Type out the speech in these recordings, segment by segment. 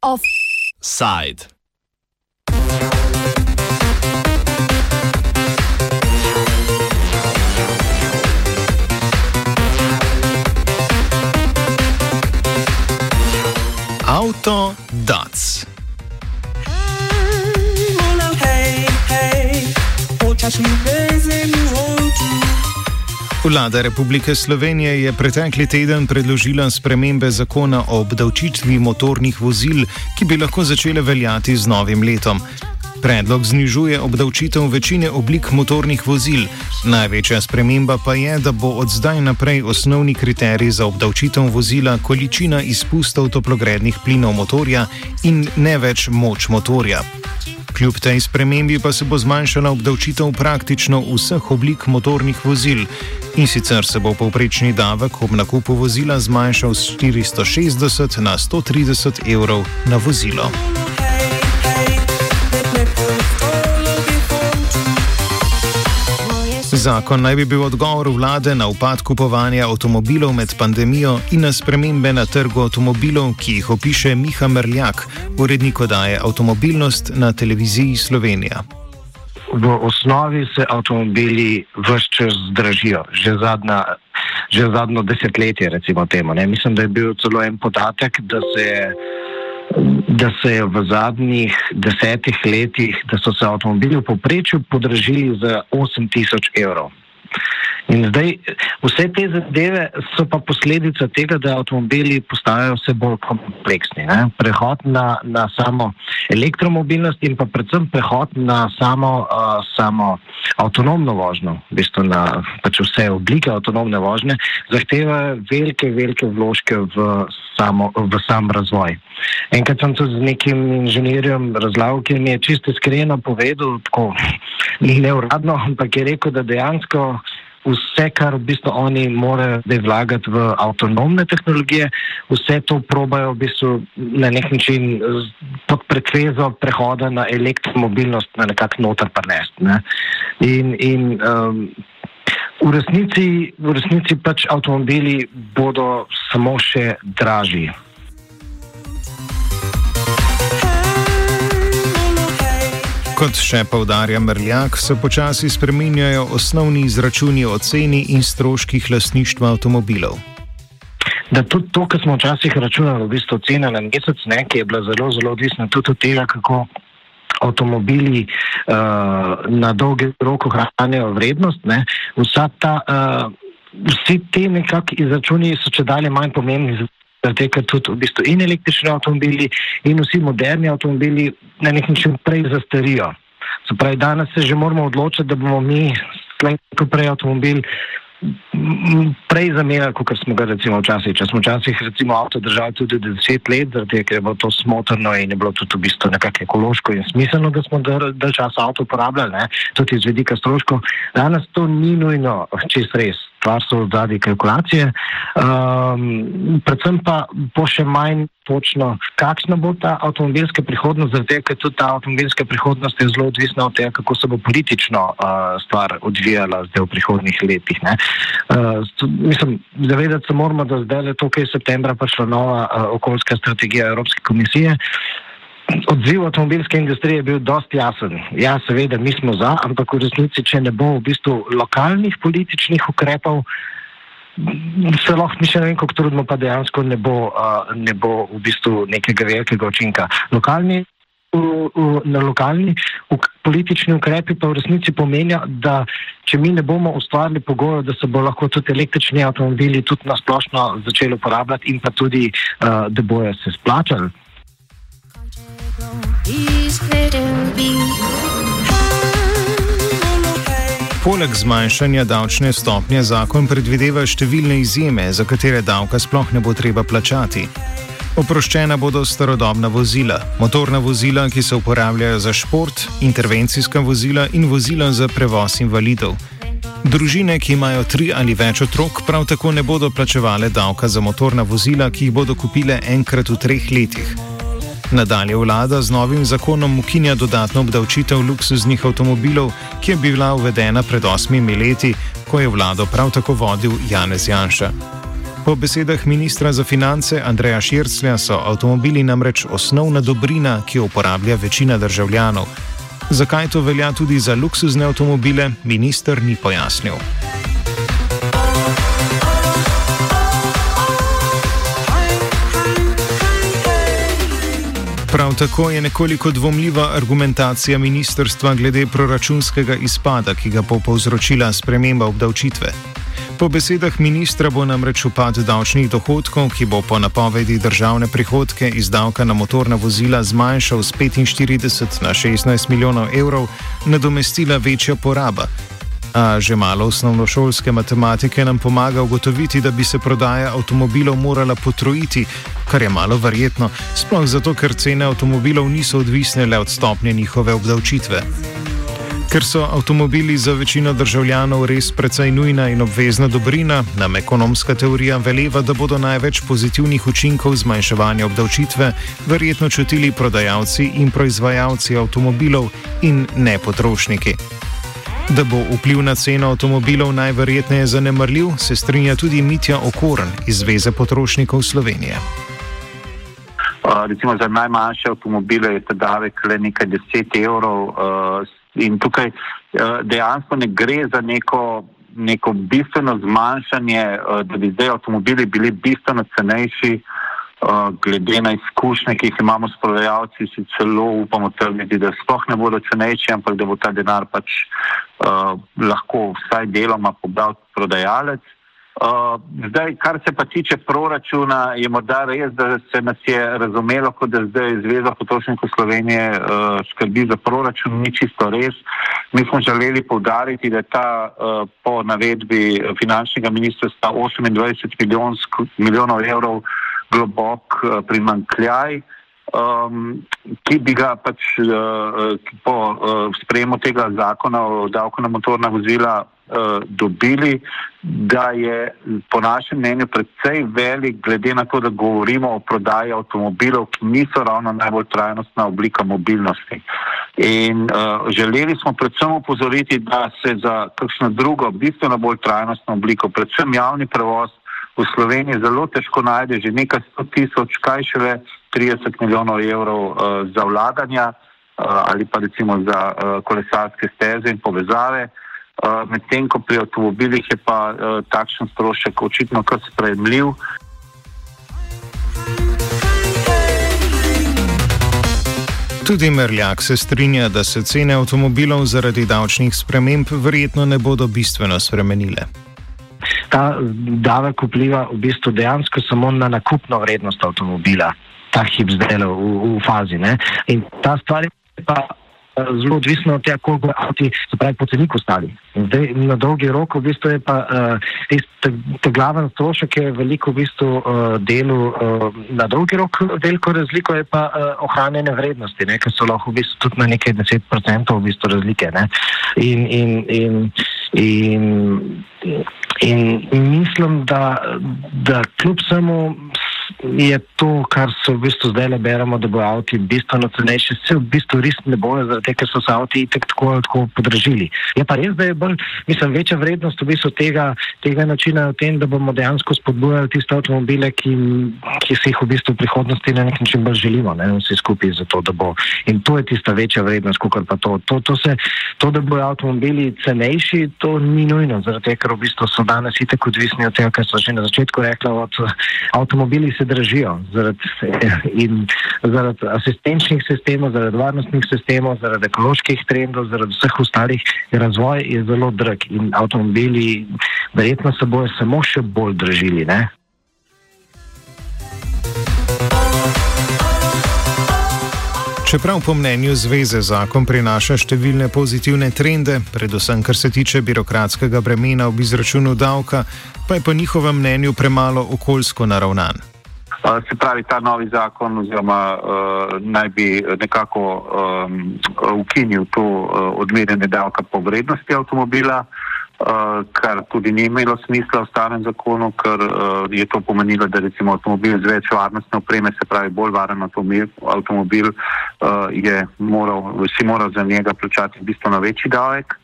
Offside. Avto Dac. Vlada Republike Slovenije je pretekli teden predložila spremembe zakona o obdavčitvi motornih vozil, ki bi lahko začele veljati z novim letom. Predlog znižuje obdavčitev večine oblik motornih vozil. Največja sprememba pa je, da bo od zdaj naprej osnovni kriterij za obdavčitev vozila količina izpustov toplogrednih plinov motorja in ne več moč motorja. Kljub tej spremembi pa se bo zmanjšala obdavčitev praktično vseh oblik motornih vozil in sicer se bo povprečni davek ob nakupu vozila zmanjšal z 460 na 130 evrov na vozilo. Zakon naj bi bil odgovor vlade na upad kupovanja avtomobilov med pandemijo in na spremembe na trgu avtomobilov, ki jih opiše Miha Mrljak, urednik odaje Avtomobilnost na televiziji Slovenija. V osnovi se avtomobili vse čas zdražijo, že, zadnja, že zadnjo desetletje, recimo temu. Ne? Mislim, da je bil celo en podatek, da se je da se je v zadnjih desetih letih, da so se avtomobili v povprečju podražili za 8000 evrov. In zdaj vse te zadeve so pa posledica tega, da avtomobili postajajo vse bolj kompleksni. Ne? Prehod na, na samo elektromobilnost in pa predvsem prehod na samo, uh, samo avtonomno vožnjo, v bistvu na pač vse oblike avtonomne vožnje, zahteva velike, velike vložke v, samo, v sam razvoj. Enkrat sem tudi z nekim inženirjem razlagal, ki mi je čisto iskreno povedal, tako ne uradno, ampak je rekel, da dejansko vse, kar v bistvu oni morajo zdaj vlagati v avtonomne tehnologije, vse to probajo v bistvu na nek način pod pretvezo prehoda na elektromobilnost na nekak notar prenesti. Ne. In, in um, v, resnici, v resnici pač avtomobili bodo samo še dražji. Kot še povdarja Mrljak, se počasi spreminjajo osnovni izračuni o ceni in stroških lasništva avtomobilov. Da tudi to, kar smo včasih računali, v bistvu cena na mesec, ne, ki je bila zelo, zelo odvisna tudi od tega, kako avtomobili uh, na dolgi rok ohranjajo vrednost. Ne, ta, uh, vsi ti nekakšni izračuni so če dalje manj pomembni. Zato, ker tudi v bistvu in električni avtomobili, in vsi moderni avtomobili na nek način prej zastarijo. Pravi, danes se že moramo odločiti, da bomo mi, kot prej avtomobil, prej zamenjali, kot smo ga recimo včasih. Če smo včasih recimo avto držali tudi deset let, zato je bilo to smotrno in je bilo tudi v bistvu nekako ekološko in smiselno, da smo dalj časa avto uporabljali, ne? tudi iz vedika stroškov. Danes to ni nujno čist res stvar so zadnje kalkulacije. Um, predvsem pa bo še manj točno, kakšna bo ta avtomobilska prihodnost, zato ker tudi ta avtomobilska prihodnost je zelo odvisna od tega, kako se bo politično uh, stvar odvijala zdaj v prihodnih letih. Uh, mislim, zavedati se moramo, da zdaj je to, kar je septembra prišla nova uh, okoljska strategija Evropske komisije. Odziv avtomobilske industrije je bil dosti jasen. Ja, seveda, mi smo za, ampak v resnici, če ne bo v bistvu lokalnih političnih ukrepov, se lahko mi še ne vem, kako trudno, pa dejansko ne bo, uh, ne bo v bistvu nekega velikega učinka. Lokalni, uh, uh, na lokalni uk politični ukrepi pa v resnici pomenijo, da če mi ne bomo ustvarili pogojev, da se bo lahko tudi električni avtomobili tudi nasplošno začeli uporabljati in pa tudi, uh, da bojo se splačali. Poleg zmanjšanja davčne stopnje zakon predvideva številne izjeme, za katere davka sploh ne bo treba plačati. Oproščena bodo starodobna vozila, motorna vozila, ki se uporabljajo za šport, intervencijska vozila in vozila za prevoz invalidov. Družine, ki imajo tri ali več otrok, prav tako ne bodo plačevale davka za motorna vozila, ki jih bodo kupile enkrat v treh letih. Nadalje vlada z novim zakonom ukinja dodatno obdavčitev luksuznih avtomobilov, ki je bila uvedena pred osmimi leti, ko je vlado prav tako vodil Janez Janša. Po besedah ministra za finance Andreja Širclja so avtomobili namreč osnovna dobrina, ki jo uporablja večina državljanov. Zakaj to velja tudi za luksuzne avtomobile, minister ni pojasnil. Prav tako je nekoliko dvomljiva argumentacija ministrstva glede proračunskega izpada, ki ga bo povzročila sprememba obdavčitve. Po besedah ministra bo namreč upad davčnih dohodkov, ki bo po napovedi državne prihodke iz davka na motorna vozila zmanjšal z 45 na 16 milijonov evrov, nadomestila večja poraba, A že malo osnovnošolske matematike nam pomaga ugotoviti, da bi se prodaja avtomobilov morala potrojiti, kar je malo verjetno, sploh zato, ker cene avtomobilov niso odvisne le od stopnje njihove obdavčitve. Ker so avtomobili za večino državljanov res precej nujna in obvezna dobrina, nam ekonomska teorija veleva, da bodo največ pozitivnih učinkov zmanjševanja obdavčitve verjetno čutili prodajalci in proizvajalci avtomobilov in ne potrošniki. Da bo vpliv na ceno avtomobilov najverjetneje zanemrljiv, se strinja tudi Mitja Okorn iz Zveze potrošnikov Slovenije. Recimo za najmanjše avtomobile je ta davek le nekaj deset evrov in tukaj dejansko ne gre za neko, neko bistveno zmanjšanje, da bi zdaj avtomobili bili bistveno cenejši. Eh, glede na izkušnje, ki jih imamo s prodajalci, si celo upamo trditi, da sploh ne bodo cenejši, ampak da bo ta denar pač uh, lahko vsaj deloma pobral prodajalec. Uh, zdaj, kar se pa tiče proračuna, je morda res, da se nas je razumelo, kot da zdaj Zveza potrošnikov Slovenije uh, skrbi za proračun, ni čisto res. Mi smo želeli povdariti, da ta uh, po navedbi finančnega ministrstva 28 milijonov evrov uh, globok uh, primankljaj, um, ki bi ga pač uh, po uh, sprejemu tega zakona o davku na motorna vozila uh, dobili, da je po našem mnenju predvsej velik, glede na to, da govorimo o prodaji avtomobilov, ki niso ravno najbolj trajnostna oblika mobilnosti. In uh, želeli smo predvsem upozoriti, da se za kakšno drugo, bistveno bolj trajnostno obliko, predvsem javni prevoz, v Sloveniji zelo težko najde že nekaj sto tisoč, kaj še le 30 milijonov evrov uh, za vlaganja uh, ali pa recimo za uh, kolesarske steze in povezave. Uh, Medtem ko pri avtomobilih je pa uh, takšen strošek očitno kar sprejemljiv. Tudi Merljak se strinja, da se cene avtomobilov zaradi davčnih sprememb verjetno ne bodo bistveno spremenile ta davek vpliva v bistvu dejansko samo na nakupno vrednost avtomobila, ta hip zdaj v, v fazi. Ne? In ta stvar je pa eh, zelo odvisna od tega, koliko avti se pravi po ceniku stali. Na dolgi rok v bistvu je pa uh, ta glaven strošek je veliko v bistvu uh, delu uh, na dolgi rok, veliko razliko je pa uh, ohranjene vrednosti, ne? ker so lahko v bistvu tudi na nekaj deset procentov v bistvu razlike. In, in, in, in, In mislim, da, da kljub vsemu je to, kar se v bistvu zdaj le beremo, da bo avto bistveno cenejši. Se v bistvu res ne bojo, zaradi tega, ker so se avto tako ali tako podražili. Je pa res, da je bolj, mislim, večja vrednost v bistvu tega, tega načina v tem, da bomo dejansko spodbujali tiste avtomobile, ki, ki se jih v bistvu v prihodnosti na nek način bolj želimo, ne vsi skupaj za to, da bo. In to je tista večja vrednost, kot pa to. To, to, se, to, da bojo avtomobili cenejši, to ni nujno, zaradi tega, ker v bistvu so danes itek odvisni od tega, kar so že na začetku rekli, od avtomobili se držijo zaradi, zaradi asistenčnih sistemov, zaradi varnostnih sistemov, zaradi ekoloških trendov, zaradi vseh ostalih. Razvoj je zelo drag in avtomobili verjetno se bojo samo še bolj držili. Ne? Čeprav po mnenju zveze zakon prinaša številne pozitivne trende, predvsem kar se tiče birokratskega bremena ob izračunu davka, pa je po njihovem mnenju premalo okoljsko naravnan. Se pravi, ta novi zakon oziroma uh, naj bi nekako um, ukinil to uh, odmerjanje davka po vrednosti avtomobila. Uh, kar tudi ni imelo smisla v starem zakonu, ker uh, je to pomenilo, da recimo avtomobil z več varnostne opreme, se pravi bolj varen avtomobil, avtomobil uh, je moral, vsi moral za njega plačati bistveno večji davek.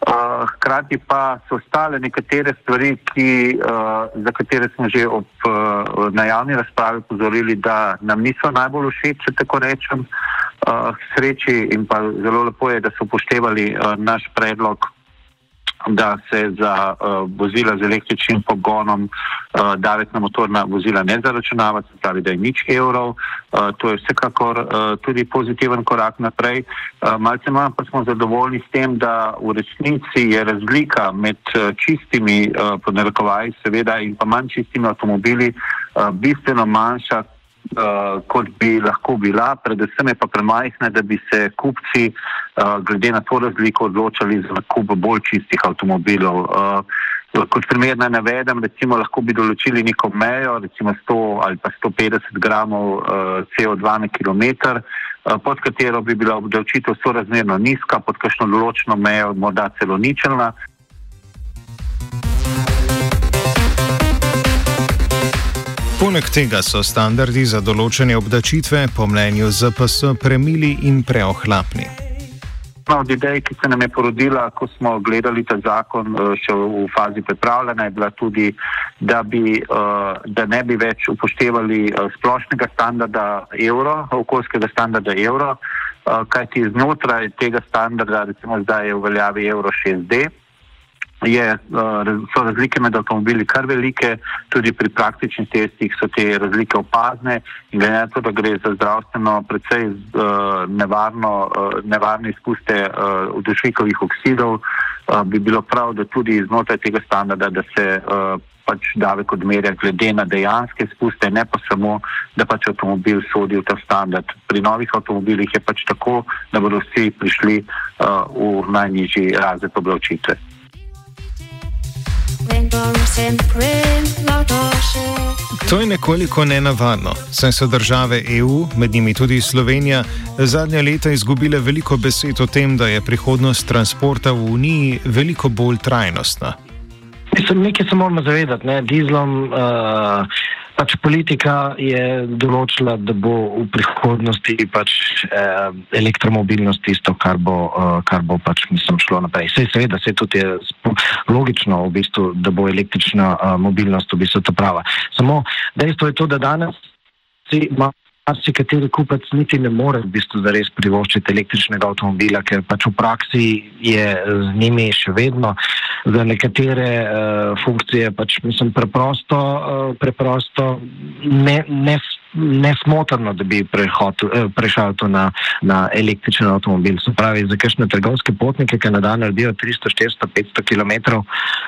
Uh, hkrati pa so ostale nekatere stvari, ki, uh, za katere smo že ob, uh, na javni razpravi pozorili, da nam niso najbolj všeč, če tako rečem. Uh, sreči in pa zelo lepo je, da so upoštevali uh, naš predlog da se za uh, vozila z električnim pogonom uh, davek na motorna vozila ne zaračunava, se pravi, da je nič evrov. Uh, to je vsekakor uh, tudi pozitiven korak naprej. Uh, malce manj pa smo zadovoljni s tem, da v resnici je razlika med uh, čistimi, uh, pod narekovaji seveda, in pa manj čistimi avtomobili uh, bistveno manjša, uh, kot bi lahko bila, predvsem je pa premajhna, da bi se kupci, uh, glede na to razliko, odločali za nakup bolj čistih avtomobilov. Uh, Kot primer naj navedem, recimo lahko bi določili neko mejo, recimo 100 ali pa 150 gramov uh, CO2 na kilometr, uh, pod katero bi bila obdavčitev sorazmerno nizka, pod kakšno določeno mejo morda celo ničelna. Poleg tega so standardi za določene obdačitve po mnenju ZPS premili in preohlapni. Od idej, ki se nam je porodila, ko smo gledali ta zakon eh, še v fazi pripravljanja, je bila tudi, da, bi, eh, da ne bi več upoštevali eh, splošnega standarda evro, okoljskega standarda evro, kajti znotraj tega standarda, recimo zdaj je v veljavi evro 6D je, uh, so razlike med avtomobili kar velike, tudi pri praktičnih testih so te razlike opazne in glede na to, da gre za zdravstveno precej uh, nevarno, uh, nevarne izpuste dušikovih oksidov, bi bilo prav, da tudi znotraj tega standarda, da se pač davek odmerja glede na dejanske izpuste, ne pa samo, da pač avtomobil sodi v ta standard. Pri novih avtomobilih je pač tako, da bodo vsi prišli uh, v najnižji razred obdavčitve. To je nekoliko nenavadno, saj so države EU, med njimi tudi Slovenija, zadnja leta izgubile veliko besed o tem, da je prihodnost transporta v Uniji veliko bolj trajnostna. Mislim, nekaj se moramo zavedati, da dizlom. Uh, Pač politika je določila, da bo v prihodnosti pač, eh, elektromobilnost tisto, kar bo, eh, kar bo pač, mislim, šlo naprej. Sej, seveda, se tudi je logično, v bistvu, da bo električna eh, mobilnost v bistvu ta prava. Samo dejstvo je to, da danes ima marsikateri kupec niti ne more v bistvu zares privoščiti električnega avtomobila, ker pač v praksi je z njimi še vedno. Za nekatere uh, funkcije pač mislim preprosto, uh, preprosto ne, ne nesmotrno, da bi eh, prešel to na, na električen avtomobil. Se pravi, za kakšne trgovske potnike, ki na dan naredijo 300, 400, 500 km,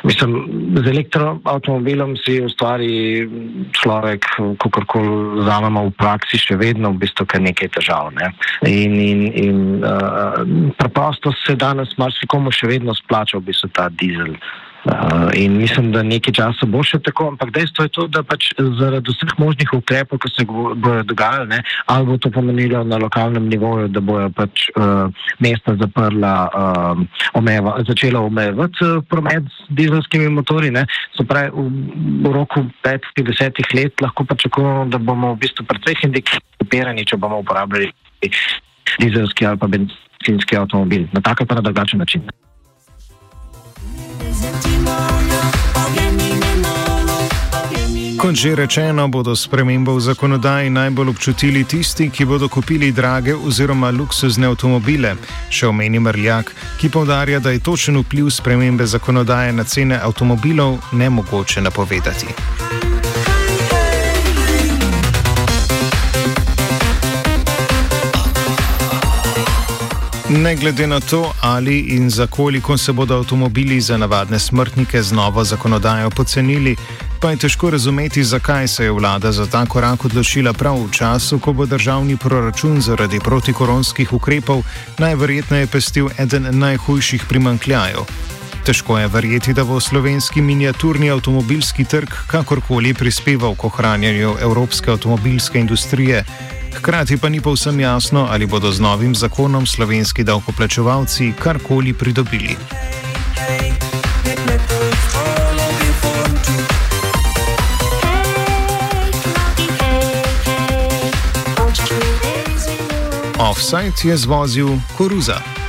mislim, z elektroavtomobilom si ustvari človek, kako koli vzamemo v praksi, še vedno v bistvu kar nekaj težav. Ne? In, in, in uh, preprosto se danes marsikomu še vedno splača v bistvu ta dizel. Uh, in mislim, da nekaj časa bo še tako, ampak dejstvo je to, da pač zaradi vseh možnih ukrepov, ki se bodo dogajali, ne, ali bo to pomenilo na lokalnem nivoju, da bojo pač uh, mesta zaprla, uh, omejeva, začela omejevati promet z dizelskimi motori, ne, so pravi v, v roku petih, desetih let lahko pričakujemo, da bomo v bistvu precej hendikepirani, če bomo uporabljali dizelski ali pa benzinski avtomobil na tak ali pa na drugačen način. Kot že rečeno, bodo spremembo v zakonodaji najbolj občutili tisti, ki bodo kupili drage oziroma luksuzne avtomobile. Še omeni Mrljak, ki povdarja, da je točen vpliv spremembe zakonodaje na cene avtomobilov nemogoče napovedati. Ne glede na to, ali in za koliko se bodo avtomobili za navadne smrtnike z novo zakonodajo pocenili, pa je težko razumeti, zakaj se je vlada za ta korak odločila prav v času, ko bo državni proračun zaradi protikoronskih ukrepov najverjetneje pestil eden najhujših primankljajev. Težko je verjeti, da bo slovenski miniaturni avtomobilski trg kakorkoli prispeval k ohranjanju evropske avtomobilske industrije. Hkrati pa ni povsem jasno, ali bodo z novim zakonom slovenski davkoplačevalci karkoli pridobili. Offside je zvozil koruza.